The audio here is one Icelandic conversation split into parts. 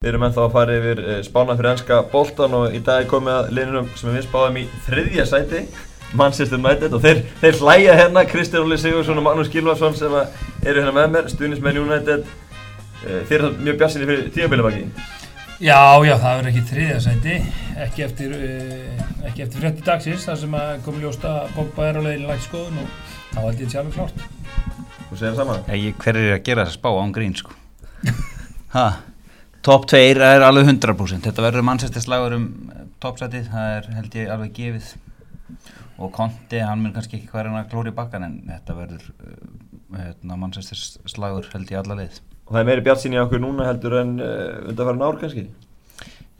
Við erum ennþá að fara yfir eh, spána fyrir ennska boltan og í dag er komið að liðnum sem við spáðum í þriðja sæti Manchester United og þeir, þeir hlæja hérna Kristján Óli Sigursson og Magnús Gilvarsson sem að eru hérna með mér, stuðnismenn United Eh, Þeir eru mjög bjassinni fyrir tímabilibaki Já, já, það verður ekki þriðja sæti, ekki eftir, uh, ekki eftir frétti dagsins, þar sem að komi ljósta Pogba er á leiðinu lagt skoðun og þá held ég þetta sjálfur klárt. Þú segir það saman? Ég, hver er að gera þessa spá án grín sko ha, Top 2 er alveg 100% Þetta verður mannsæstis slagur um topsætið, það er held ég alveg gefið. Og Conti, hann mun kannski ekki hverjana klóri í bakkan en þetta verður uh, hérna, mannsæstis slagur held ég alla leið. Og það er meiri bjartsinni á okkur núna heldur en uh, undanfæra ár kannski?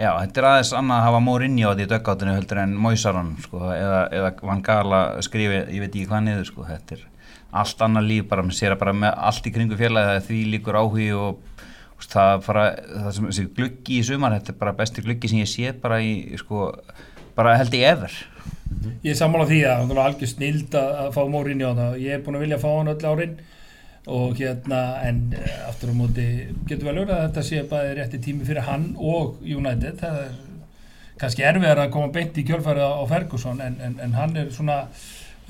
Já, þetta er aðeins annað að hafa mór inni á því döggátinu heldur en Moisaron sko, eða, eða Van Gala skrifi, ég veit ekki hvað niður sko, þetta er allt annað líf bara, maður sér að bara með allt í kringu félagi það er því líkur áhugi og það er bara, það sem þessi gluggi í sumar, þetta er bara besti gluggi sem ég sé bara í, sko, bara held ég ever Ég er sammála því að það var algjör snild að, að fá Mórinni á það. Ég er búin að vilja fá hann öll árin og hérna, en uh, aftur á móti getur vel verið að þetta sé bæði rétti tími fyrir hann og United. Það er kannski erfiðar að koma beint í kjölfærið á Ferguson en, en, en hann er svona,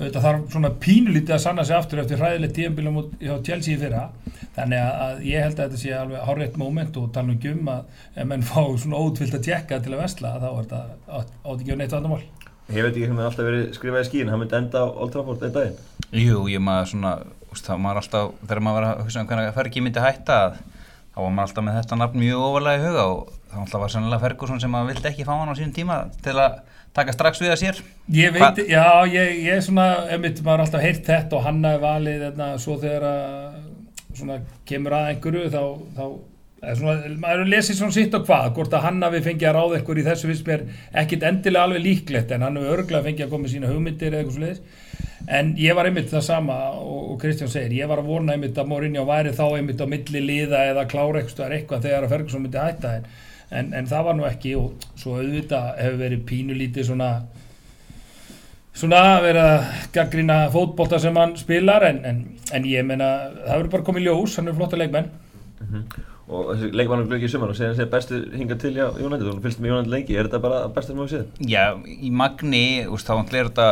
þetta þarf svona pínulítið að sanna sig aftur eftir hræðilegt tíðanbílum hjá Chelsea í fyrra. Þannig að, ég held að þetta sé alveg hárétt moment og tala um um að ef menn fá svona ótvilt að tjekka til að vesla þá er þetta átt ekki að neitt vandamál. Ég veit ekki hvernig það alltaf verið skrifað í skín, hann myndi enda á Old Trafford einn daginn Jú, ég maður svona, úst, það maður alltaf þegar maður var að hugsa um hvernig Fergi myndi hætta þá var maður alltaf með þetta nafn mjög ofalega í huga og það alltaf var sannlega Ferguson sem maður vildi ekki fá hann á sínum tíma til að taka strax við að sér Ég veit, Hva? já, ég, ég er svona, emitt, maður har alltaf heyrt þetta og hann hafi valið þetta svo þegar að svona kemur að einhverju þá, þá er svona, maður lesið svona sitt og hvað, hvort að hann hafi fengið að ráða einhver í þessu fyrst mér ekkit endilega alveg líklegt en hann hafi örglega fengið að koma með sína hugmyndir eða eitthvað svo leiðis en ég var einmitt það sama og, og Kristján segir, ég var að vona einmitt að Mourinho væri þá einmitt á milli liða eða klára eitthvað, eitthvað þegar að Ferguson myndi hætta en, en, en það var nú ekki og svo auðvitað hefur verið pínulítið svona svona verið að gaggrina fótbolta sem hann spilar en, en, en ég meina það verður bara komið ljós, hann er flotta leikmenn mm -hmm. og þessi leikmannum glöggi í sumar og segja að það er bestu hinga til já, Jónættið og fylgst með Jónættið lengi, er þetta bara bestu sem við séð? Já, í magni, úst, þá er þetta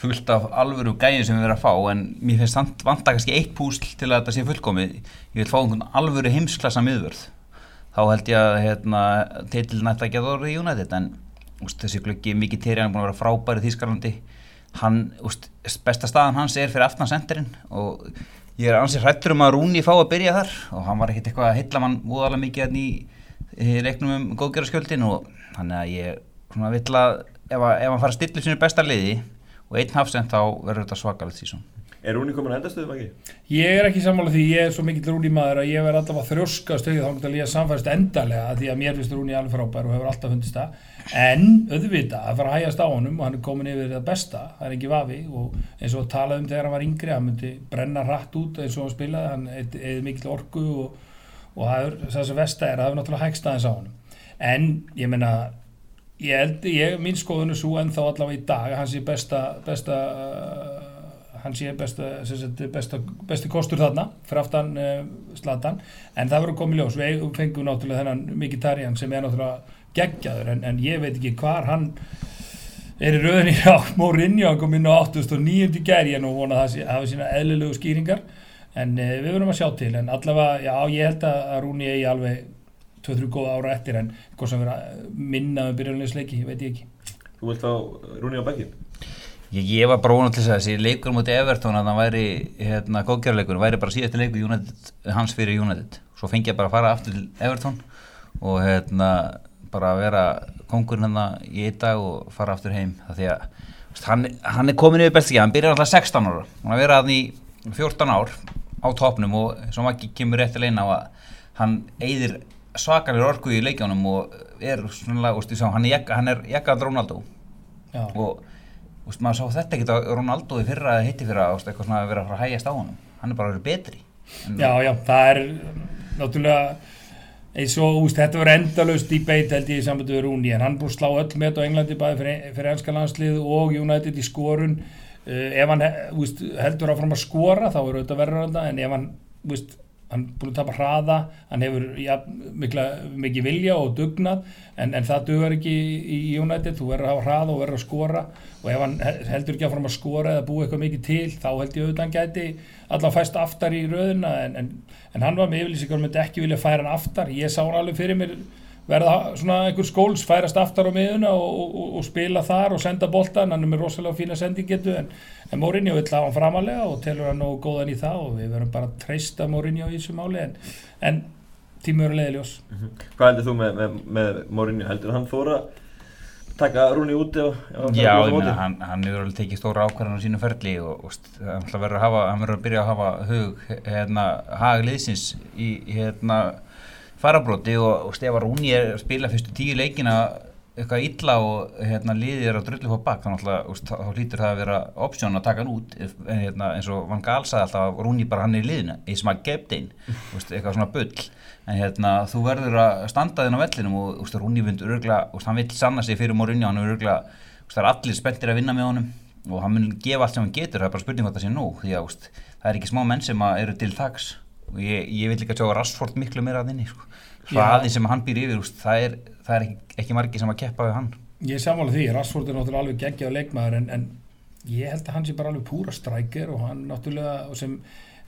fullt af alvöru gæðin sem við verðum að fá en mér finnst vant að kannski eitt púsl til að þetta sé fullkomið ég vil fá einhvern alvöru heimsklassa miðvörð þá held ég að hérna, teitil nætt að geta orðið í Jónættið en úst, þessi glöggi mikið terja hann er búin að vera frábæri í Þýskalandi. Hann, úst, besta staðan hans er fyrir aftansenderinn og ég er ansið hrættur um að Rúni fá að byrja þar. Og hann var ekkert eitthvað að hylla mann úðalega mikið í, í leiknum um góðgerðarskjöldin og þannig að ég svona vill að ef, að, ef hann fara að stilla sinu besta liði og einn hafsend þá verður þetta svakalegt sísón Er Rúni komin að endastöðum ekki? Ég er ekki sammála því, ég er svo mikill Rúni maður að ég verð alltaf að þrjóska stöðið þá að ég samfærst endarlega því að mér finnst Rúni alveg frábær og hefur alltaf fundist það en auðvitað að fara að hægast á honum og hann er komin yfir það besta, það er ekki vafi og eins og talaðum þegar hann var yngri hann myndi brenna rætt út eins og hann spilaði hann eða mikill orku og, og það er það sem vest er, það honum en ég held, ég, mín skoðun er svo en þá allavega í dag, hans er besta, besta uh, hann sé besta, besta, besti kostur þarna fyrir aftan uh, slatan en það verður komið ljós, við fengum náttúrulega þennan Mkhitaryan sem er náttúrulega geggjaður. En, en ég veit ekki hvar hann er í rauninni á Mourinho, hann kom inn á 809. gæri en nú vona það að hafa sína eðlilegu skýringar. En uh, við verðum að sjá til. En allavega, já ég held að Rúni eigi alveg 2-3 góða ára eftir. En hvað sem verður að minna um byrjanlegisleiki, veit ég ekki. Þú vilt á Rúni á bekkin? Ég, ég var bara vonað til þess að þessi leikur mútið Evertón að það væri hérna góðgjörleikur, væri bara síðast leikur United, hans fyrir United. Svo fengi ég bara að fara aftur til Evertón og hérna bara að vera kongurinn hérna í einn dag og fara aftur heim. Það því að hann, hann er komin yfir best ekki, hann byrjar alltaf 16 ára. Hann er verið að hann í 14 ár á topnum og svo makki kemur rétt til eina á að hann eigðir svakalir orku í leikjónum og er svona, úst, hann er, er jakkað Rónaldó og úst, maður sá þetta ekki á Rónaldó í fyrra hitti fyrra, úst, eitthvað svona að vera að fara að hægjast á hann hann er bara að vera betri. En Já, já, það er náttúrulega eins og úst, þetta var endalust debate held ég í sambundu við Rúni en hann búið slá öll með á Englandi bæði fyrir, fyrir ennska landslið og United í skorun. Uh, ef hann úst, heldur áfram að skora þá er þetta verður þetta en ef hann hann er búin að tapa hraða hann hefur ja, mikla, mikið vilja og dugnað en, en það dugar ekki í, United. Þú verður að hafa hraða og verður að skora. Og ef hann he- heldur ekki að fara að skora eða búa eitthvað mikið til þá held ég auðvitað hann gæti allavega fæst aftar í röðuna en, en, en hann var með yfirlýsingar og myndi ekki vilja færa hann aftar. Ég sá hann alveg fyrir mér verða svona einhver skóls færast aftar á miðuna og, og, og spila þar og senda boltan, hann er með rosalega fína sendingetu en, en Mourinho vill hafa hann framalega og telur hann nógu góðan í það og við verðum bara að treysta Mourinho í þessu máli en, en tími eru leiðiljós. Hvað heldur þú með, með, með Mourinho? Heldur hann þóra taka Rúni úti og Já, meina, hann, hann hefur alveg tekið stóra ákvarðan á sínu ferli og, hann ætla að að verður byrja að hafa hug, hérna, hagliðsins í, hérna, farabróti og, og Stefán Rúni er að spila fyrstu tíu leikina eitthvað illa og hérna liðið er að drullu fór bak þannig að úst, þá hlýtur það að vera option að taka hann út en, hérna, eins og Van Gaal sagði alltaf Rúni bara hann er í liðinu, eins og maður gept einn eitthvað svona bull. En hérna þú verður að standa þinn á vellinum og úst, Rúni vind örgla, úst, hann vil sanna sig fyrir Mourinho, hann er örgla það er allir spenntir að vinna með honum og hann mun gefa allt sem hann getur, það er bara spurning hvað það sé nú því að það er ekki smá menn sem eru til tags og ég, ég vil líka sjá Rashford miklu meira að þinni sko. hraðin sem hann býr yfir úst, það er, það er ekki, ekki margi sem að keppa við hann. Ég sammála því, Rashford er náttúrulega alveg geggjað leikmaður en, en ég held að hann sé bara alveg púra strækir og hann náttúrulega og sem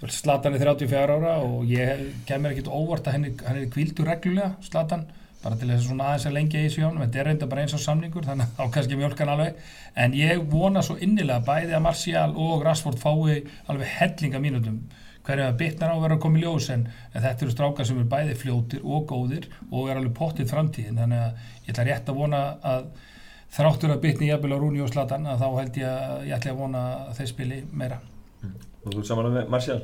Slatan er 34 ára og ég kemur ekkit óvart að hann er, hann er kvildur reglulega, Slatan bara til þess að svona aðeins að lengja í þessu hjónum þetta er reynda bara eins og samningur þannig að þá kannski mjölkan alveg. En ég vona svo innilega bæði að Martial og Rashford fái alveg hellinga mínutum hverju að bitnar á að vera að koma í ljós en, en þetta eru strákar sem eru bæði fljótir og góðir og er alveg pottið framtíðin þannig að ég ætla rétt að vona að þráttur að bitni jafnvel á Rúni og Slatan að þá held ég að ég ætla að vona að þeir spili meira Og þú saman með Martial?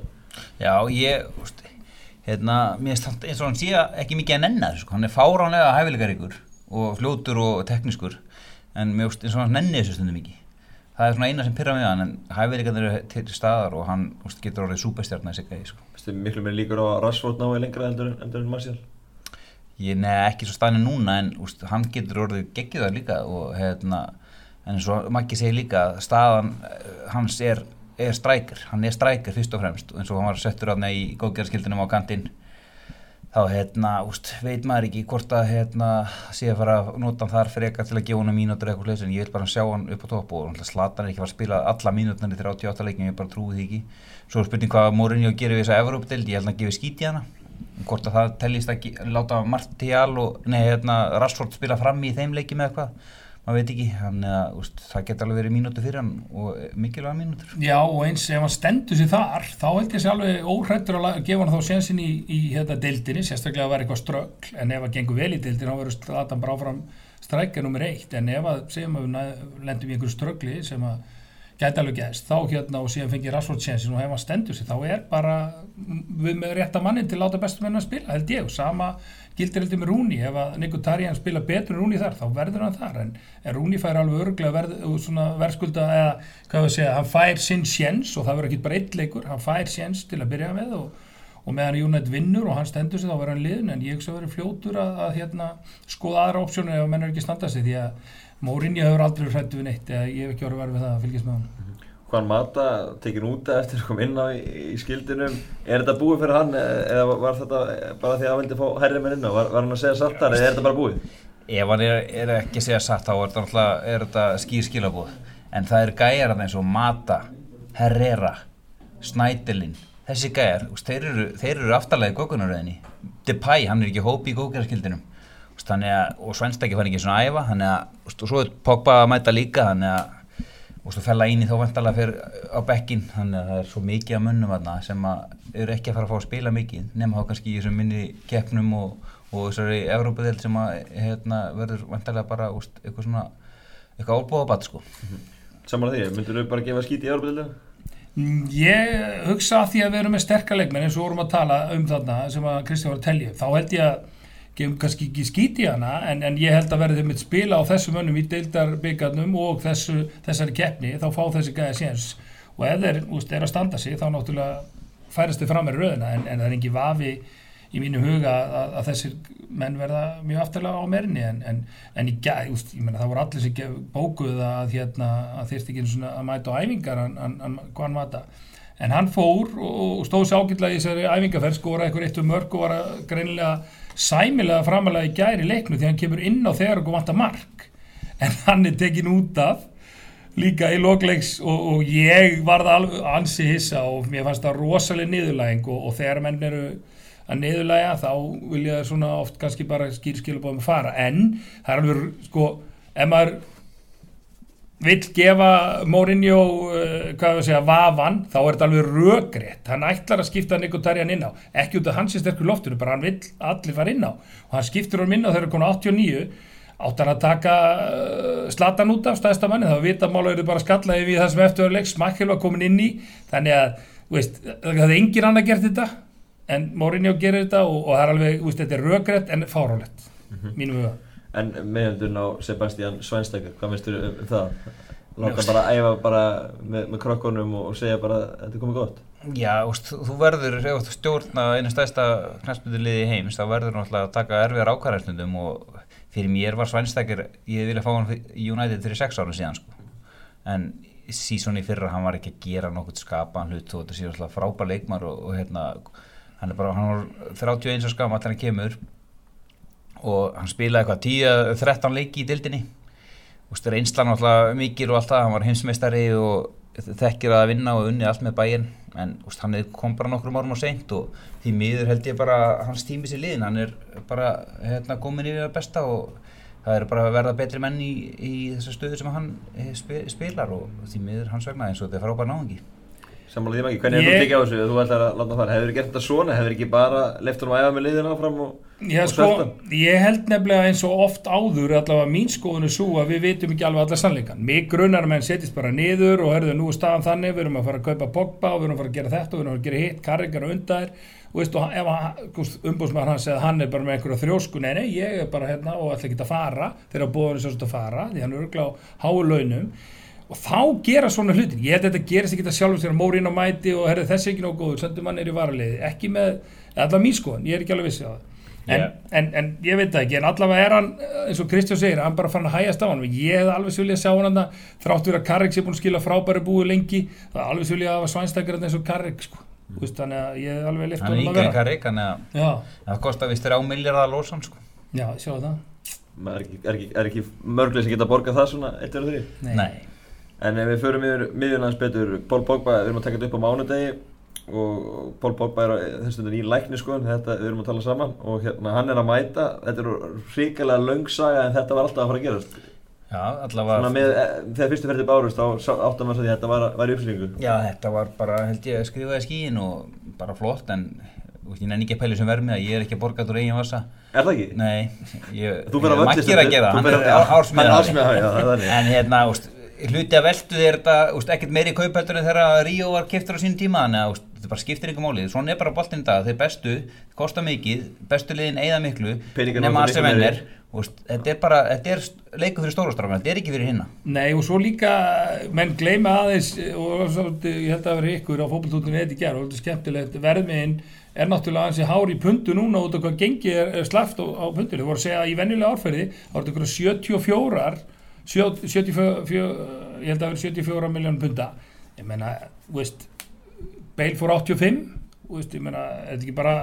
Já, ég, úst, hérna, mér hann eins og hann sé ekki mikið að nenna þessu, sko. hann er fáránlega hæfileikaríkur og fljótur og teknískur en mér finnst eins og hann nenni þessu stundum mikið það er svona eina sem pyrra með hann en hæfileikarnir eru til staðar og hann úst, getur orðið súpestjarnar í sig gæði sko. Veistu, miklu meir líkur á Rashford nái lengra endur, en Martial? ég neða ekki svo staðinu núna en úst, hann getur orðið geggið það líka og hérna, en eins og Maggi segir líka staðan eh, hans er er strækir, hann er strækir fyrst og fremst og eins og hann var settur aðna í góðgerðarskildunum á kantinn þá hérna, úst, veit maður ekki hvort að hérna, sé að fara að nota hann þar frekar til að gefa hann mínútur eitthvað sliðis en ég vil bara sjá hann upp á topp og Zlatan er ekki að fara að spila alla mínúturnar í 38 leikin, ég bara trúi því ekki. Svo er spurning hvað Mourinho gerir við þessa Evrópdeild, ég held að hann gefið skít í hana. Hvort að það tellist að láta Martial og nei, hérna, Rashford spila fram í þeim leiki með eitthvað maður veit ekki, hann, uh, úst, það geta alveg verið mínútur fyrir hann og mikilvæga mínútur. Já og eins ef hann stendur sér þar þá held ég sér alveg óhrættur að gefa hann þá sensin í, í hérna deildinni sérstaklega að vera eitthvað ströggl en ef það gengur vel í deildinni þá verður Zlatan bara áfram strækja nummer eitt en ef að segjum að við lendum í einhverju ströggli sem að gæti alveg gæst þá hérna og síðan fengið Rashford sensin og ef hann stendur sér þá er bara við með rétta mannin til að láta bestu menn að spila held ég. Og sama gildir heldur með Rúni ef að Nico Tarjan spila betur en Rúni þar þá verður hann þar. En, Rúni fær alveg örglega verð, verðskulda eða hvað við segja, hann fær sinn sjens og það verður ekki bara eitt leikur, hann fær sjens til að byrja með og, og meðan United vinnur og hann stendur sig þá verður hann liðin en ég að verður fljótur að, að hérna, skoða aðra opsjónu ef menn er ekki standa sig því að Mourinho hefur aldrei hrættu við neitt eða ég hef ekki orðið verið við það að fylgjast með hann Hvaðan Mata tekin út eftir að koma inn á í, í skildinum. Er þetta búið fyrir hann eða var þetta bara því að hann vildi fá herri menn inn á? Var, var hann að segja satt þar eða er þetta bara búið? ef hann er, er ekki að segja satt þá er þetta, er þetta skýr skilabóð en það eru gæjar þarna eins og Mata Herrera Snædelin þessi gæjar, þeir eru, eru aftarlega í gókunaröðinni Depay, hann er ekki hópi í gókunarskildinum að, og Svenstæki fann ekki svona að æfa þannig að, og svo er Pogba að mæta líka þannig að og svo fella íni þá vantarlega fyrir á bekkin þannig að það er svo mikið að munnum þarna sem að eru ekki að fara að fá að spila mikið nema þá kannski í þessum minni keppnum og, og þessari Evrópadeld sem að hérna, verður vantarlega bara úst, eitthvað svona eitthvað álbóðabatt sko Saman að því, myndur þú bara gefa skít í Európa-dildina? Mm, Ég hugsa að því að við erum með sterkar leikmenn eins og vorum að tala um þarna sem að Kristján var að telja þá held ég að gefum kannski ekki skít í hana en, en ég held að verði þeim að spila á þessum önnum í deildarbyggarnum og þessu, þessari keppni þá fá þessi gæði séns. Og ef þeir úst, er að standa sig þá náttúrulega færast þið fram með röðina en, en það er ekki vafi í mínu huga að, að þessir menn verða mjög afturlega á merinni en, en, en gæð, úst, ég meina það voru allir sem bókuð að, hérna, að þeirst ekki að mæta á æfingar hann, hann, hann, hvað hann vata en hann fór og stóð sér ágætlega í þessari æfingaferð skora eitthvað eitt um mörg og var að greinilega sæmilega framalega í gæri leiknu því hann kemur inn á þegar og vantar mark. En hann er tekin út af líka í lokleiks og, og ég var það alveg ansi hissa og mér fannst það rosalega niðurlæging og, og þegar menn eru að niðurlæga þá vil ég svona oft kannski bara skýrskilubóðum að fara. En það er alveg sko ef maður vill gefa Mourinho uh, hvað við segja, vavan þá er þetta alveg röggrétt hann ætlar að skipta Nikotarian inn á. Ekki út af hans er sterkur loftinu, bara hann vill allir fara inn á. Og hann skiptur hann inn á þegar hann konar 89 átt hann að taka uh, slatan út af stæðsta manni, þá vita mála eru bara skallaði við það sem eftirverðuleik, smakkil var komin inn í þannig að, veist, það er engin annar gert þetta, en Mourinho gerir þetta og, og það er alveg, veist, þetta er röggrétt en fárálegt, mm -hmm. mínum huga En meðjöndun á Sebastian Svænstakar, hvað finnst þú um það? Láta bara að æfa bara með, með krokkunum og segja bara að þetta er komið gott? Já, úst, þú verður, ef þú stjórna einu stæðsta knæspundurliði heims, þá verður náttúrulega að taka erfiðar ákvæðarstundum og fyrir mér var Svænstakar, ég vilja fá hann í United fyrir sex árum síðan sko. En sísóni fyrra, hann var ekki að gera nokkuð skapaðan hlut og þetta sé alltaf frábær leikmar og, og hérna, hann er bara, hann var 31 skam allir hann kemur og hann spilaði eitthvað 10-13 leiki í dildinni einslan alltaf mikil og allt það hann var heimsmeistari og þekkir að vinna og unni allt með bæinn en úst, hann kom bara nokkrum árum á seint og því miður held ég bara hans tímis í liðin, hann er bara hérna, komin yfir að besta og það er bara að verða betri menn í, í þessar stöðu sem hann eh, spilar og því miður hans vegna eins og þetta er frábær náðungi Samanlega því maður ekki, hvernig hefur þú tekið á þessu? Þú ætlar að láta það hefur þú gert þetta svona? Hefur þú ekki bara leftur um að æfa með liðina áfram og, Já, og sko, ég held nefnilega eins og oft áður allavega mín skoðun er svo að við veitum ekki alveg alla sannleikan, mig grunnar menn setjast bara niður og herðu nú staðan þannig við erum að fara að kaupa Pogba og við erum að fara að gera þetta og við erum að gera hitt, karringar og undar og veistu, ef umbúsmaður hann segði að hann er bara með einhverja þrjósku, nei, nei, ég er bara hérna og ætla ekki að fara. Þegar bóðurinn svo að fara því hann er örglá háu launum og þá gera svona hlutin ég held að þetta gerist ekki þetta sjálfur þegar mórin á mæti og herri, þessi ekki nógu góður, söndur mann er í varaliði. Ekki með, allavega mín skoðan, ég er ekki alveg vissið á það. En, yeah. en, en ég veit það ekki, en allavega er hann eins og Kristján segir, hann bara fann að hægast á hann ég hef alveg svolítið að sjá hann að þráttur að Karrik sé búin að skila frábæri búi lengi. Það er alveg svolítið að hafa svænstakar eins og Karrik sko. mm. þannig að ég hef alveg lift hann er yngre Karrik, það vist að sko. já, sjá það. Er ekki, ekki, ekki mörglega sem geta borgað það svona 1-2-3? Nei En ef við förum yfir miðjunans betur, Pól Pogba, við erum að taka þetta upp á mánudegi og Pól Pogba er þess vegna í lækni sko, þetta við erum að tala saman og hérna hann er að mæta, þetta er ríkilega laungsaga en þetta var alltaf að fara að gerast. Já, allavega. Svona með, eh, þegar fyrstu ferði bárust þá áttum við að þetta var, var í uppslingu. Já, þetta var bara, held ég, skrifaði skíin og bara flott en ég nenni ekki að pæli sem verð með að ég er ekki að borga úr eigin vasa. Er það ekki? Nei, ég, Þú verður að völdist þetta. Þú verður að ársmiða það. En hérna, úst, hluti að veldu er þetta ekkert meiri kaupheldur en þegar Ríó var kiptur á sín tíma þannig að þetta bara skiptir ykkur málið svona er bara boltinn dag, þeir bestu kosta mikið, bestu liðin eigða miklu nema að sem enn er. Þetta er bara, þetta er leiku fyrir stórastráfana þetta er ekki fyrir hinna. Nei og svo líka, menn gleyma aðeins og ég held að það verið ykkur á fólkvöldunum við þetta gerð og þetta er skemmtilegt. Verðmiðinn er náttúrulega hansi hár í pundu núna út af hvað gengi er, slaft á, á pundu, þau voru að segja að í venjulega árferði þá er þetta 74 74, ég held að það er 74 miljónum punta ég menna, veist Bale fór 85 veist, ég menna, þetta er ekki bara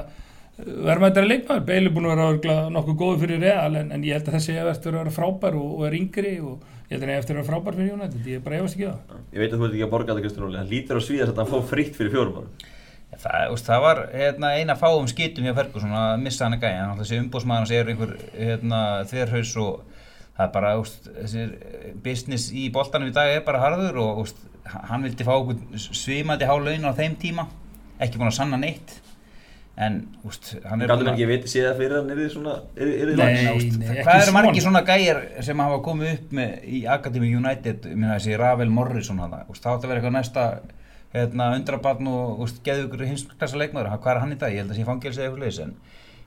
verðmættari leikmaður, Bale er búin að vera nokkuð góð fyrir real en, en ég held að þessi hefur eftir að vera frábær og, og er yngri og ég held að það hefur eftir að vera frábær fyrir Jónætt ég bara efast ekki það. Ég veit að þú ert ekki að borga þetta Kristján Óli, hann lítur á svíðast að hann fóð fritt fyrir fjórum árum. Það, það var hérna, eina fáum skýtum hjá Ferguson að missa hann að gæja, þessi umbósmaður er einhver hérna, þverhaus og það er bara, úst, þessir eh, business í boltanum í dag er bara harður og úst, hann vildi fá svimandi hálaun á þeim tíma, ekki búin að sanna neitt en úst, hann er Galdum ekki viti séða fyrir hann er þið svona, er þið lags? Nei, hvað eru margi svona gæjar sem hafa komið upp með, í Academy United minna þessi Ravel Morrison þá átt að vera eitthvað næsta hérna, undrabarn og geðu ykkur hinsklassa leikmaður, hvað er hann í dag? Ég held að það sé fangilsið eitthvað leys en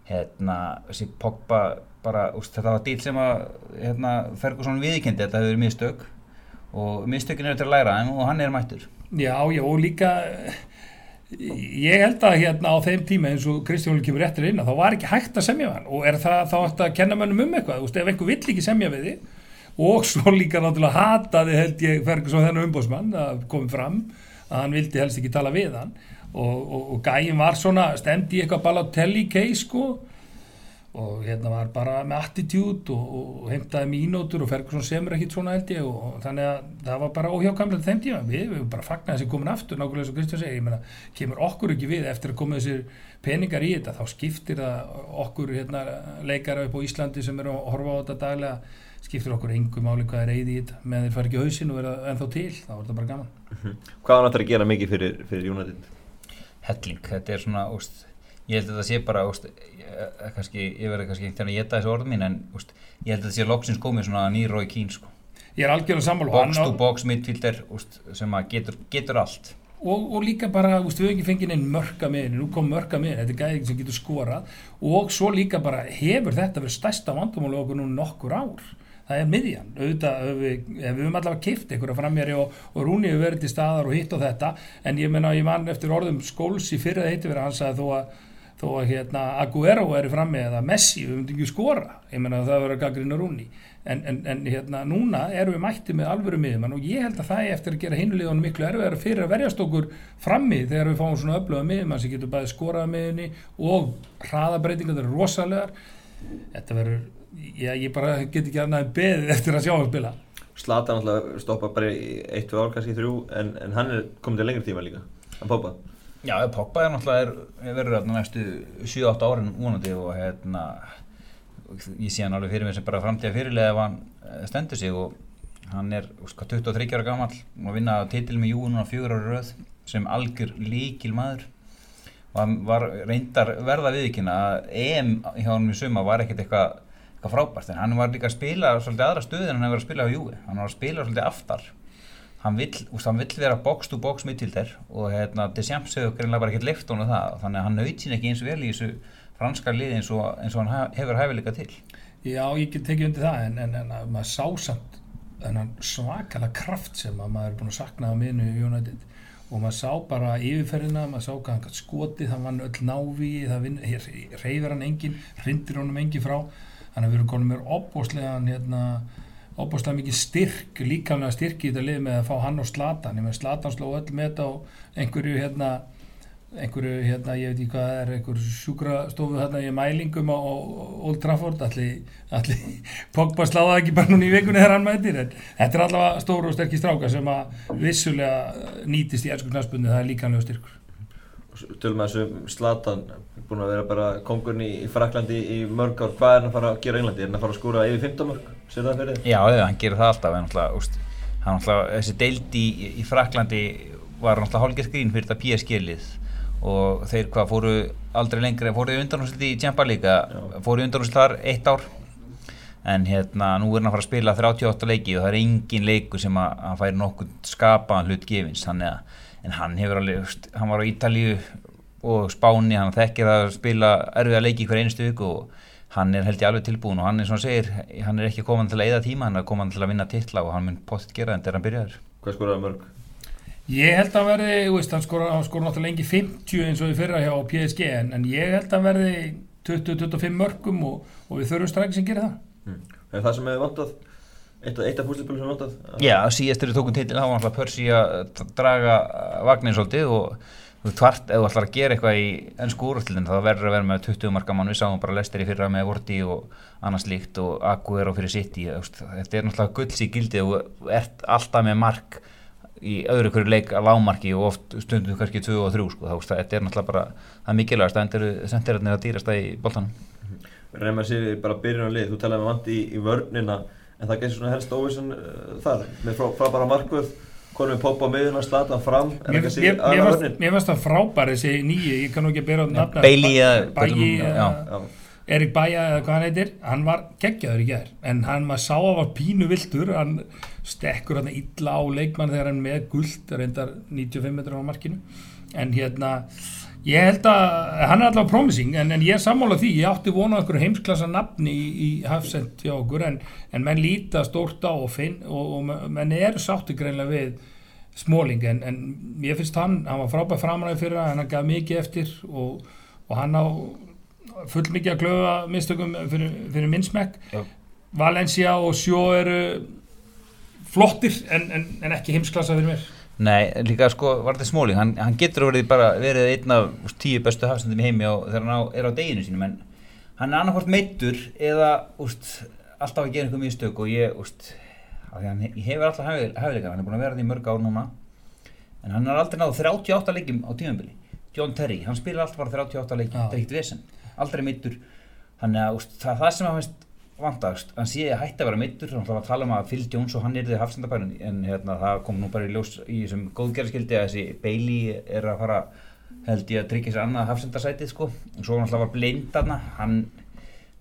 hérna, þessi Pogba bara, úst, þetta var dýl sem að hérna, Ferguson viðkendi, þetta hefur verið mistök og mistökin eru til að læra en hann er mættur. Já, já, og líka ég held að hérna á þeim tíma eins og Kristján kemur réttir inn að þá var ekki hægt að semja hann og er það þá hægt að kenna mönnum um eitthvað, úst, ef einhver vill ekki semja við þið og svo líka náttúrulega hataði held ég Ferguson þennan umbósmann að komið fram að hann vildi helst ekki tala við hann og, og, og gæin var svona stemdi eitthvað Balotelli case sko. Og hérna var bara með attitude og, og heimtaði mínútur og Ferguson semur ekkit svona held ég. Og, þannig að það var bara óhjákamlega þeim tíma. Við, við bara fagnaði þessi komin aftur nákvæmlega og Kristján segir, ég meina, kemur okkur ekki við eftir að koma þessir peningar í þetta þá skiptir það okkur hérna, leikara upp á Íslandi sem eru að horfa á þetta daglega, skiptir okkur engu máli hvað er eigið í þetta, með þeir fara ekki hausin og vera ennþá til, þá er þetta bara gaman. Hvað hann ætlar að gera mikið fyrir, fyrir? Helling, þetta er svona úst, ég held að þetta sé bara úst, ég, kannski, ég verði kannski til að geta þessu orð mín en úst, ég held að þetta sé loksins komið svona nýrói kín sko. Ég er algjörlega sammála og box to box midfielder sem getur, getur allt. Og, og líka bara, úst, við hefum ekki fengið neinn mörka með nú kom mörka með, þetta er gæðing sem getur skorað. Og svo líka bara hefur þetta verið stærsta vandamáli okkur nú nokkur ár það er miðjan, auðvitað við, við höfum allavega kift einhverja framjari og, og Rúni hefur verið til staðar og hitt og þetta en ég menna, ég man eftir orðum skóls í fyrra heiti verið, hann sagði þó að þó að hérna Aguero er frammi eða Messi, við myndum ekki skora. Ég menna það verður gaggrinu Rúni. En, en, en hérna núna erum við mætti með alvöru miðjumann og ég held að það er eftir að gera hinulegunum miklu erfiðar fyrir að verjast okkur frammi þegar við fáum svona öfluga miðjumann sem getur bæði skorað miðjunni og hraðabreitingar það eru rosalegar. Þetta verður, já, ég bara get ekki annað beðið eftir að sjá að spila Slatan alltaf stoppa bara í eitt, tvö ár, kannski þrjú en, en hann er komið til lengri tíma líka hann poppa Já, Pogba er náttúrulega er, er verður þarna næstu 7-8 árin vonandi og hérna ég sé hann alveg fyrir mig sem bara framtíða fyrirlega ef hann eh, stendur sig og hann er sko, 23 ára gammal og vinna titil með Jú núna fjögur ára röð sem algjör líkil maður og hann var reyndar verða viðkynna að EM hjá hann í suma var ekkert eitthvað eitthvað frábært en hann var líka að spila svolítið aðra stöði en hann var að spila á Júi hann var að spila svolítið aftar. Hann vill, úst, hann vill vera box to box midtilder og hérna Deschamps hefur greinlega bara ekkert leift honum það. Þannig að hann naut sín ekki eins vel í þessu franska liði eins og, eins og hann ha- hefur hæfileika til. Já, ég get tekið undir það en, en, en að maður sá samt þennan svakalega kraft sem að maður er búin að sakna á miðinu í United. Og maður sá bara yfirferðina, maður sá hvað hann gætt skotið, hann vann öll návi það reyfir hann engin hrindir honum engin frá hann hefur verið konum mér opbóslegan hérna, opbóslega mikið styrk líkamlega styrk í þetta lið með að fá hann og Slatan ég með Slatan sló öll með þetta á einhverju hérna einhverju, hérna, ég veit ekki hvað er einhverju sjúkrastofu hérna í mælingum á, Old Trafford. Allir, Pogba sláða ekki bara núna í vikunni þegar hann mætir en þetta er allavega stóru og sterkir stráka sem að vissulega nýtist í ennsku knarspunni það er líkanlega styrkur. Tölum að þessu Slatan búin að vera bara kongurinn í, Fraklandi í mörg ár, hvað er hann að fara að gera í Englandi? Er hann að fara að skúra yfir 15 mörg? Sér það fyrir þið? Já, já, hann gerir það alltaf en náttúrulega, þessi deild í, í Fraklandi var náttúrulega hálfgerð grín fyrir þetta PSG-lið og þeir hvað fóru aldrei lengri, fóru í undanúslit í Champa líka, Já. fóru í undanúslit þar eitt ár en hérna nú er hann að fara að spila 38 leiki og það er engin leikur sem að hann færi nokkuð skapaðan hlut gefins þannig að, en hann hefur alveg, hann var á Ítalíu og Spáni, hann þekkir að spila erfiða leiki hver einustu viku og hann er held ég alveg tilbúin og hann er svona segir, hann er ekki komin til að eyða tíma, hann er komin til að vinna titla og hann mun potið gera þetta er hann byrjaður. Hvað skúraði mörg? Ég held að verði, þú veist, hann skora, hann skora náttúrulega lengi 50 eins og í fyrra hjá PSG en, en ég held að verði 20-25 mörgum og, og við þurfum strax sem gerir það Mm. Er það sem hefur vantað? Eitt, eitt af púslipilum sem vantað? Já, síðast þegar við tókum titil þá var alltaf Persi að draga vagnin svolítið og þú tvart ef þú ætlar að gera eitthvað í ennsku úrvöldin þá verður að vera með 20 marka mann við sáum bara Lester í fyrra með Vorti og annars líkt og Aguero fyrir City. Þú veist, þetta er náttúrulega gulls í gildi og ert alltaf með mark í öðru hverju leik að lágmarki og oft stundum kannski 2 og 3 sko. þetta er náttúrulega bara það er mikilvægast að endur sendirarnir að dýrasta í boltanum. Reymar sér bara byrjun á lið, þú talaði með vandi í, í vörnina en það getur svona helst óvissan uh, þar. Með frá, frá bara markvörð konum við poppa á miðuna, slata fram Mér finnst- það frábær þessi nýji, ég kann nú ekki að bera á nafna. Já, Erik Bæja eða hvað hann heitir hann var geggjaður í gær en hann maður sá að var pínu viltur hann stekkur hann illa á leikmann þegar hann með guld reyndar 95 metrar á markinu. En hérna ég held að hann er allavega promising en, en ég er sammála því, ég átti vona okkur heimsklassa nafni í, í hafsend hjá okkur en, en menn líta stórt á og, finn, og, og menn eru sátti greinlega við Smáling en, en ég finnst hann, hann var frábæð framræði fyrir hann, hann gaf mikið eftir og, og hann á full mikið að glöða mistökum fyrir, fyrir minnsmekk. Já. Valencia og Sjó eru flottir en, en, en ekki heimsklassa fyrir mér Nei, líka sko, var þetta smóling, hann, hann getur verið bara verið einn af úst, tíu bestu hafsendum í heimi á, þegar hann á, er á deginu sínum en hann er annarkvort meittur eða úst, alltaf að gera einhver mistök og ég, úst, hann he- hefur alltaf hæfileika, hann er búin að vera þetta í mörg ár núna en hann har aldrei náð 38 leikjum á tímabili John Terry, hann spilar alltaf bara 38 leikjum, Já. þetta er ekkert vesen aldrei meittur, þannig að það er það sem hann vantagst, hann sé að hætti að vera meittur, hann var að tala um að Phil Jones og hann er því hafsendabærin, en hérna, það kom nú bara í ljós í þessum góðgerðskildi að þessi Bailey er að fara held ég að tryggja sér annað hafsendasætið sko, og svo hann alltaf var blind þarna, hann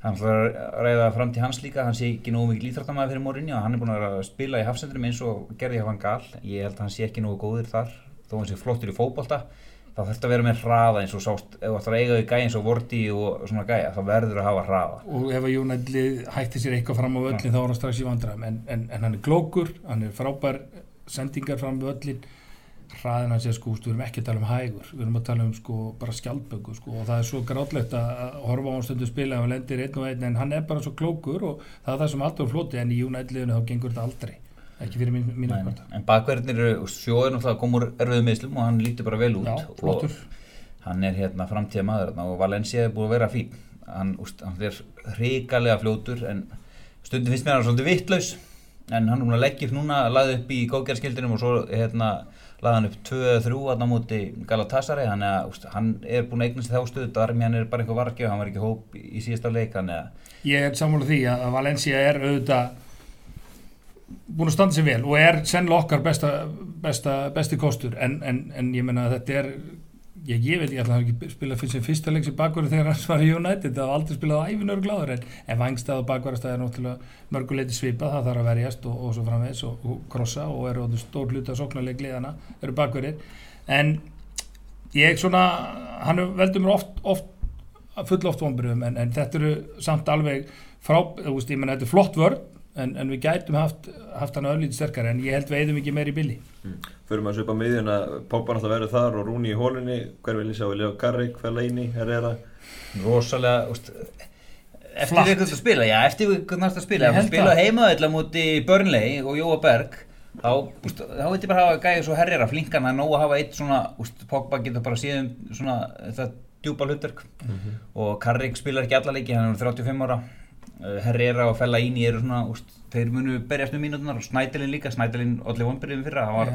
hann að ræða fram til hans líka. Hann sé ekki nógu mikið líþróttamæði fyrir Mourinho og hann er búin að að spila í hafsendrum eins og gerði hann gal, ég held að hann sé ekki nógu góður þar, þó hann sé flottur í fótbolta þá þetta að vera með hraða eins og sást ef þú ætlar að eiga í gæja eins og Vorti og svona gæja, þá verður að hafa hraða. Og ef að United hætti sér eitthvað fram á völlin þá er hann strax í vandræðum. En, en, en hann er klókur, hann er frábær sendingar fram á völlin hraðin hans er sko, við erum ekki að tala um hægur. Við erum að tala um sko bara skjaldböggu sko. Og það er svo grátlegt að horfa á hann stundu spila hann lendir einn og einn. En hann er bara svo klókur og það er það sem alltaf er floti en í United-liðinu þá gengur þetta aldrei ekki fyrir mín, mín Nei, uppkvæmta en bakverðinir eru sjóður náttúrulega að koma úr erfiðu mislum og hann lítur bara vel út Já, flottur. og hann er hérna framtíða maður þarna og Valencia er búið að vera fín. Hann, úst, hann er hrikalega fljótur en stundum finnst mér hann svolítið vittlaus en hann er búin að leggja upp núna laði upp í góðgerðskildinum og svo hérna laði hann upp 2-3 aðna múti Galatasaray. Þannig að úst, hann er búin að eignast þá stöðu Darmi hann er bara eitthvað vargjöf, hann var ekki hóp í síðasta leik að ég er sammála því að Valencia er auðvitað búin að standa sér vel og er sennilega okkar besta, besta, besti kostur. En, en, en ég menna að þetta er ég, ég veit ég hafa ekki spila fyrir sem fyrsta leik sem bakverði þegar hann var í United. Það var aldrei spilað á æfinur gláður en, en vangstað og bakverðastað er náttúrulega mörguleiti svipað. Það þarf að verjast og, og svo framvegs og, og krossa og eru stór hluta sóknarleik liðana eru bakverðir en ég svona hann veldur mér oft, oft full oft vonbröðum en, þetta eru samt alveg frá, þú veist, ég menna þetta er flott vörn en, en við gætum haft, haft hann öllítið sterkar en ég held við eigðum ekki meir í billi Fyrir maður að svipa miðjun að Pogba náttúrulega verður þar og Rúni í hólunni hver vil ég sjá, Leo Garrick, Fellaini, Herrera? Rosalega úst, eftir við hvernig að spila já, eftir við hvernig að spila. Held spila það. heimaðilla múti Burnley og Jóa Berg þá, úst, þá veit ég bara að hafa gæði svo herrera flinkan er nóg að hafa eitt svona úst, Pogba getur bara síðan svona það djúpa hlutverk. Og Carrick spilar ekki alla leiki, hann er 35 ára Herrera og Fellaini eru svona úst, þeir munu berjast um mínútunar og Snædelin líka, Snædelin allir vonbyrjum fyrra hann, var,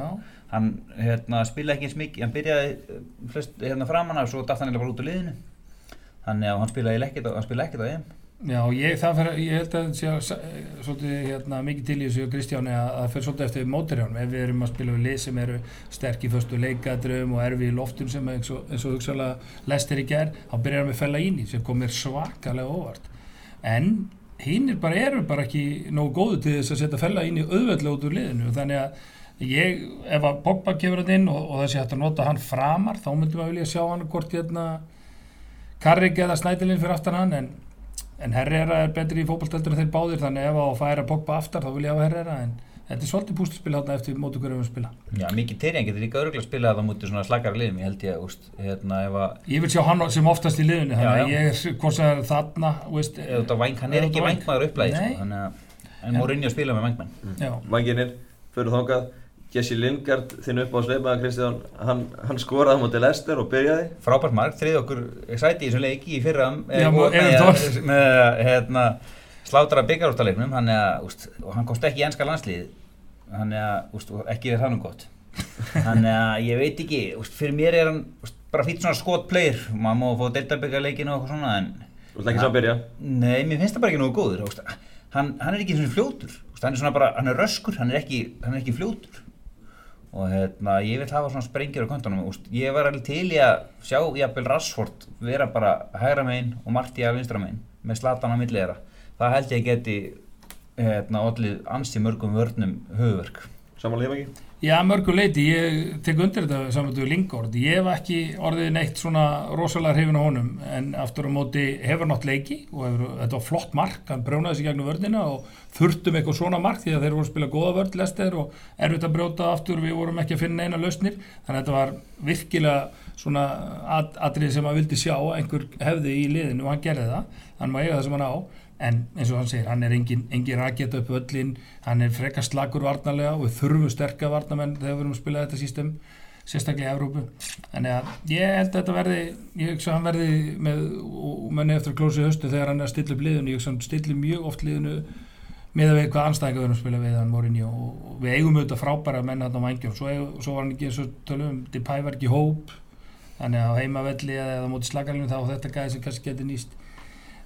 hann hérna, spilaði ekki eins mikið hann byrjaði uh, flest hérna framan og svo datt hann eiginlega bara út úr liðinu. Þannig að hann spilaði ekkert á- ekkert á EM. Já, ég, fer, ég held að sé að, svolítið hérna, mikið til í þessu Kristjáni að það fer svolítið eftir mótirjánum ef við erum að spila við lið sem eru sterk í föstu leikadröfum og erfi í loftum sem eins og, hugsalega lestir í gerð, þá byrjar við fella ín í sem komir svakalega óvart en hinnir bara eru bara ekki nógu góðu til þess að setja fella ín í auðveldlega út úr liðinu. Þannig að ég, ef að Pogba kemur þetta inn og, og þessi hægt að nota hann framar þá myndum að vilja sjá hann hvort hérna Karrik eða Snædilinn fyrir aftan hann en, en Herrera er betri í fótballteldur en þeir báðir. Þannig ef að færa Pogba aftar þá vil ég hafa Herrera en þetta er svolítið pústurspil hérna eftir mótu hverju við spila. Já, mikið Terjan getur líka örgulega spilað það mútið svona slakara liðum, ég held ég, úst, hérna, ef að, ég vil sjá hann sem oftast í liðinu þannig að ég er hvort sem það er þarna veist, ef þetta væng, hann er ekki vængmaður upplæði, Nei. sko, þannig að, en Mourinho spila með vængmenn. já, Vanginir, fyrir þangað. Jesse Lingard, þinn upp á sveipaða Kristján hann, hann skoraði á móti Lester og byrjaði. Frábært mark, þrið okkur sæti í þessum leiki í hérna, slátra úst, og hann komst ekki í enska landslið, hann er, úst, ekki er það nú gott. Hann er, ég veit ekki, úst, fyrir mér er hann úst, bara fýtt svona skotplayer, maður má fá deltabyggarleikinu og eitthvað svona, en Þú ætla ekki sá að byrja? Nei, mér finnst það bara ekki nógu góður hann, hann er ekki svona fljótur hann er svona bara, hann er röskur, hann er ekki, hann er ekki fljótur. Og hérna, ég vil hafa svona sprengjur á kontunum ég var alveg til í að sjá jafnvel Rashford vera bara hægra megin og Marti að vinstra megin með slatan á milli þeirra. Það held ég geti allir ansi mörgum vörnum höfverk Samanlega ekki? Já mörgu leiti ég tek undir þetta saman við Lingard. Ég hef ekki orðið neitt svona rosalega hrifin á honum en aftur á móti hefur nátt leiki og hefur, þetta var flott mark. Hann brjónaði sig gegnum vörnina og þurftum eitthvað svona mark því að þeir voru að spila góða vörn lester og erfitt að brjóta aftur. Við vorum ekki að finna eina lausnir. Þannig að þetta var virkilega svona at, atrið sem hann vildi sjá að einhver hefði í liðinu og hann gerði það. Hann má eiga það sem hann á en eins og hann segir, hann er engin, engin raketa upp öllin, hann er frekar slagur varnarlega og við þurfum sterka varnamenn þegar við erum að spila þetta sístem sérstaklega í Evrópu. Þannig að ég held að þetta verði ég hugsa að hann verði með og menni eftir að klósa í höstu þegar hann er að stilla upp liðinu. Ég hugsa að hann stilli mjög oft liðinu með að við hvað erum að spila við hann Morinni og við eigum auðvitað frábæra menn hann á vangjum, svo, svo var hann ekki eins og tölum, Depay var ekki í hóp. Þannig að á heimavelli eða, eða móti slagarlinu þá þetta gæði sem kannski geti nýst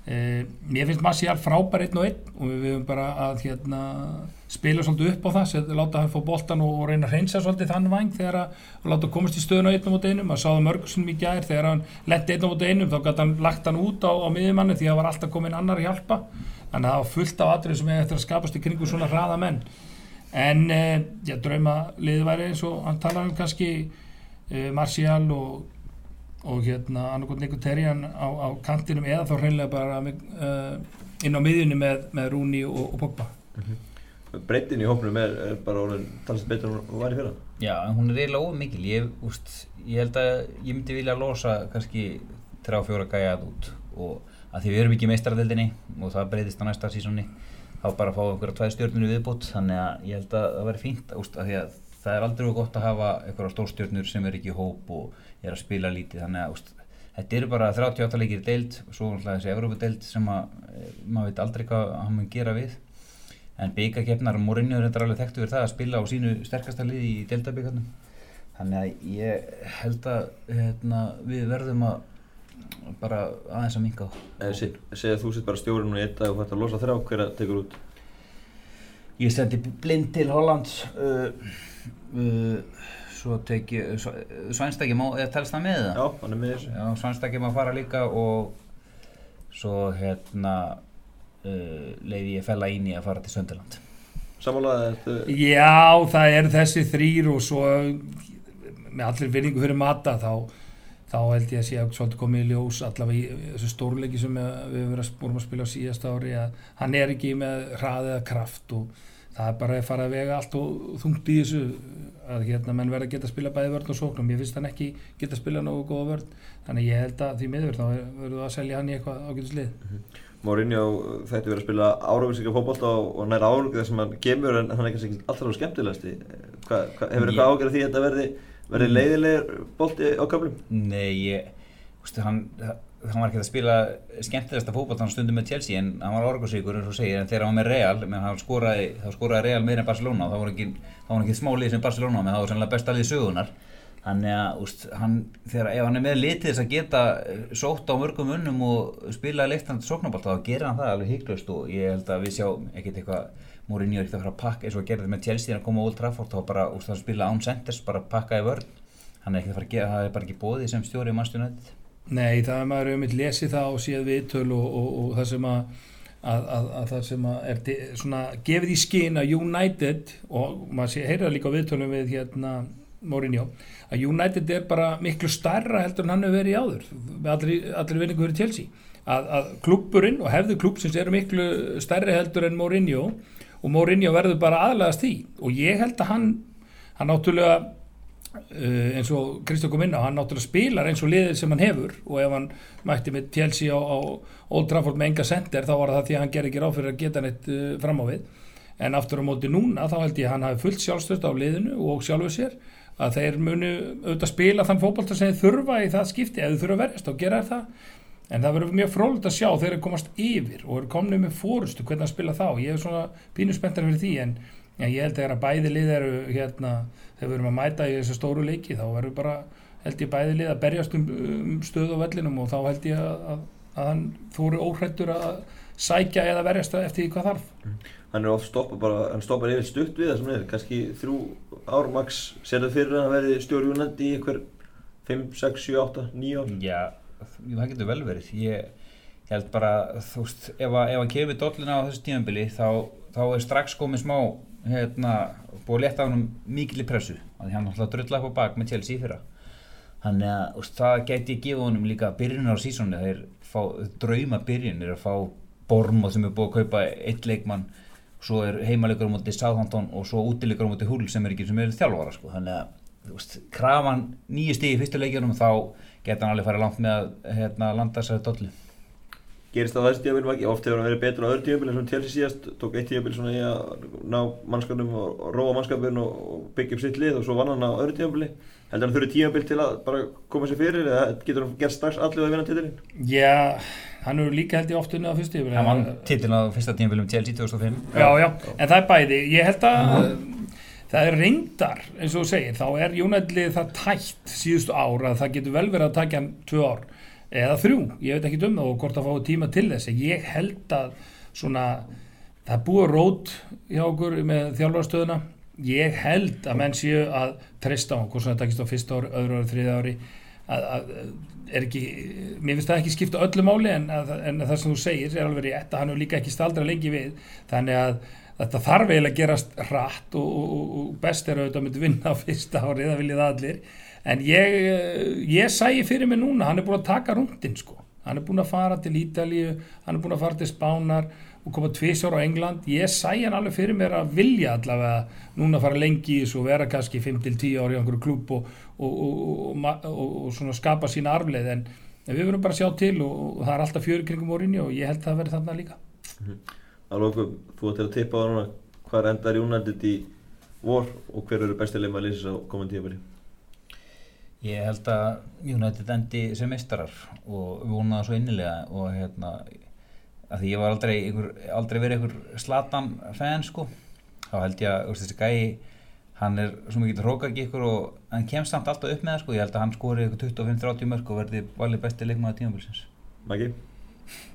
mér finnst Marcial frábær einn og einn og við höfum bara að hérna, spila svolítið upp á það set, láta hann fá boltan og, reyna að reynsa svolítið þann vang þegar að og láta komast í stöðun á einn og einum. Að sáða mörgusum í gær þegar hann lendi einn og einum þá gæti hann lagt hann út á, á miðjumanni því að það var alltaf komin annar að hjálpa. Þannig að það var fullt af atrið sem er eftir að skapast í kringu svona hraða menn. En uh, ég drauma liði væri eins og hann talar um kannski uh, Marcial og og hérna annarkot Nikoterian á, á kantinum eða þá hreinlega bara með, uh, inn á miðjunni með, með Rúni og, og Pogba. Breytin í hópnum er, er bara orðin talast betur en hún var í fyrra. Já, hún er eiginlega ómikil. Ég, úst, ég held að ég myndi vilja losa kannski 3-4 gæjað út. Og að því við erum ekki meistaradeldinni og það breytist á næsta sísónni þá bara fá einhverja tvæð stjórnur viðbútt þannig að ég held að það væri fínt úst, að því að það er aldrei gott að hafa einhverja stórstjórnur sem er ekki í hóp og er að spila lítið. Þannig að úst, þetta eru bara 38 leikir deild og svo náttúrulega þessi Evrópadeild sem að e, maður veit aldrei hvað hann mun gera við. En byggakeppnar og Mourinho er alveg þekktu fyrir það að spila á sínu sterkasta liði í deildabyggarnum þannig að ég held að hérna, við verðum að bara aðeins að minka En sé- segja þú sitt bara stjórinn og dag og þetta losa þrjá hver að tekur út? Ég sendi blind til Hollands uh, uh, svo teki Svænstakki má, eða telst það með það? Já, hann er með þessu Já, Svænstakki má fara líka og svo hérna uh, leiði ég fella ín í að fara til Sönderland Samanlega þetta Já, það eru þessi þrýr og svo með allir vinningu fyrir mata þá, þá held ég að sé að svolítið komið í ljós allavega í þessu stórleiki sem við að- vorum að spila á síðasta ári að hann er ekki með hraði eða kraft og það er bara að fara að vega allt og þungt í þessu að hérna menn verða að geta að spila bæði vörn og sóknum ég finnst hann ekki geta að spila nógu góða vörn. Þannig ég held að því miður þá verður það að selja hann í eitthvað ágætislið Mourinho þætti verið að spila áraugusíka fótbolta og, næra áraugið þar sem hann kemur en hann er kannski ekki alltaf á skemmtilegasti. Hva, hva, Hefur Ég- eitthvað ágjörð því að þetta verði, verði leiðilegur bolti á köflum? Nei, ég, ústu, hann, hann var ekki að spila skemmtilegasta fótboll hann stundum með Chelsea en hann var orgusíkur eins og segir en þegar hann var með Real, menn hann skoraði, þá skoraði Real meira en Barcelona og þá var ekki, þá var ekki smá lið sem Barcelona menn það var sannlega besta lið sögunar þannig að úst, hann, þegar, ef hann er með litið þess að geta eh, sótt á mörgum unnum og spila leiktandi sóknabalt þá gerir hann það alveg hygglust og ég held að við sjá ekkert eitthvað Mourinho er ekkert að fara að pakka eins og þetta með Chelsea að koma Old Trafford þá bara úst, spila án centers, bara pakka í vörn. Hann er ekkert að fara að gera, það er bara ekki bóðið sem stjóri í Manchester United Nei, það er maður um eitt lesið það og séð viðtöl og, og, og það sem að, að, að, að það sem að er svona gefið í skinn að United og maður heyrða líka viðtölum við hérna Mourinho að United er bara miklu starra heldur en hann hefur verið áður allri, allri vinningu fyrir Chelsea. Að, að klubburinn og hefðu klubbsins eru miklu starri heldur en Mourinho og Mourinho verður bara aðlæðast því. Og ég held að hann hann náttúrulega eins og Kristján kom inn á, hann náttúrulega spilar eins og liðið sem hann hefur og ef hann mætti með Chelsea á, á Old Trafford með enga sender þá var það því að hann ger ekki ráð fyrir að geta neitt uh, fram á við. En aftur á móti núna þá held ég að hann hafi fullt sjálfstöðst á liðinu og sjálfu sér að þeir munu auðvitað spila þann fótbolta sem þeir þurfa í það skipti ef þeir þurfa að verjast þá gera það. En það verður mjög frólægt að sjá þeir eru komast yfir og eru komnið með fórustu hvernig að spila þá. Ég er svona pínu spenntar fyrir því en Já, ég held að bæði lið eru hérna, þegar við erum að mæta í þessu stóru leiki þá verður bara, held ég bæði lið að berjast um, um stöð á vellinum og þá held ég að, að, að hann þóri óhrættur að sækja eða verjast eftir því hvað þarf. Hann er oft stoppa bara, hann stoppar yfir stutt við það sem er, kannski þrjú ár max. Serðu fyrir að hann verði United í einhver 5, 6, 7, 8, 9 ár? Já, það getur vel verið. Ég, ég held bara, þú veist ef, að- ef hann kemur dollina á þessu tímabili þá, þá er strax komið smá hérna, búið að leta á hann mikil í pressu, af því hann alltaf drulla upp á bak með Chelsea fyrra þannig að veist, það gæti ég gefa honum líka byrjunar á sísónu, þeir fá drauma byrjun, er að fá Bormóð sem er búið að kaupa eitt leikmann svo er heimalegur á móti Southampton og svo útilegur á móti Hull sem er ekki sem er þjálfara sko. þannig að þú veist, krafan nýju stíð í fyrstu leikjunum þá geta hann alveg farið langt með að hérna, landa þessari dollu gerist á þessu tíðabilum ekki, oft hefur hann verið betur á öðru tíðabil eins og Chelsea síðast, tók eitt tíðabil svona í að ná mannskapnum og, róa mannskapin og, og byggja upp sitt lið og svo vann hann á öðru tíðabili heldur hann þurfi tíðabil til að bara koma sér fyrir eða getur hann gert strax allir að vinna titilin Já, hann eru líka held ég oft unnið á fyrstu yfir hann vann titilin á fyrsta tímafélum Chelsea 2005 Já, já, en það er bæði. Ég held að það er reyndar eins og þú segir, þá er Jónætlið það tætt síðustu ár að það getur vel verið að taka hann tvö ár eða þrjú, ég veit ekki um það og hvort að fá tíma til þess. Ég held að svona, það búið rót hjá okkur með þjálfarstöðuna ég held að menn séu að treysta á hvort sem það takist á fyrsta ári, öðru ári, þriða ári að, að er ekki, mér finnst það ekki skipta öllu máli en, að, en að það sem þú segir er alveg rétt að hann er líka ekki staldra lengi við. Þannig að þetta þarf eiginlega að gerast hratt og, og, og best er auðvitað að myndi vinna á fyrsta ári, það viljið allir en ég, ég sæi fyrir mig núna, hann er búin að taka rúndin sko, hann er búin að fara til Ítalíu, hann er búin að fara til Spánar og koma tvísjór á England, ég sæi hann alveg fyrir mér að vilja allavega núna fara lengi í þessu og vera kannski 5-10 ári á einhverju klúb og, og svona skapa sína arfleð en við verum bara að sjá til og það er alltaf fjöri kringum orðinni og ég held að það verði þarna líka. Alveg, þú ætti að tippa á núna hvað endar United í vor og hver eru bestileg maður að lýsa á komandi tímaféli Ég held að United endi sem meistarar og vonaði svo innilega og hérna að því ég var aldrei, ykkur, aldrei verið einhver slatan fan sko. Þá held ég að þessi gæi hann er svo mikið hrókaki ykkur og hann kemst samt alltaf upp með það sko. Ég held að hann skori ykkur 25-30 mörg og verði valið besti leikmaði tímafélsins Maggi?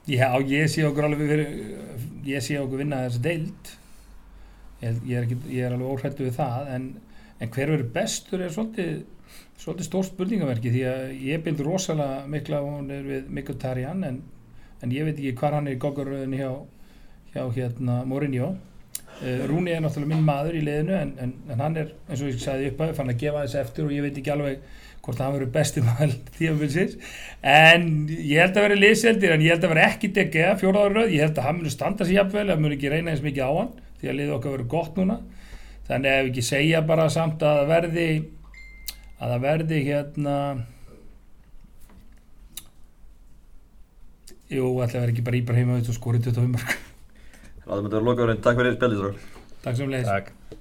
Já, ég sé okkur alveg fyrir, ég sé okkur vinna þessi deild. Ég, ég, er, ekki, ég er alveg óhættu við það en, en hver verður bestur er svolítið svolítið stór spurningaverki því að ég bind rosalega mikla hún er við Mkhitaryan en, en ég veit ekki hvað hann er í goggaröðinu hjá, hjá hérna Mourinho. Uh, Rúni er náttúrulega minn maður í liðinu en, en, en hann er eins og ég sagði upp að fann að gefa þessi eftir og ég veit ekki alveg hvort hann verður besti maður tíðanbilsins en ég held að vera liðseldir en ég held að vera ekki dekka fjóraðaröð, ég held að hann muni standa sér jafnvel, að muni ekki reyna eins mikið á hann því að liðið okkar verður gott núna þannig að það verði hérna jú, ætla að vera ekki bara Íbrahim og skori 25 mörg Það er með þetta að loka árin, takk fyrir spjaldið Takk sem leiðis Takk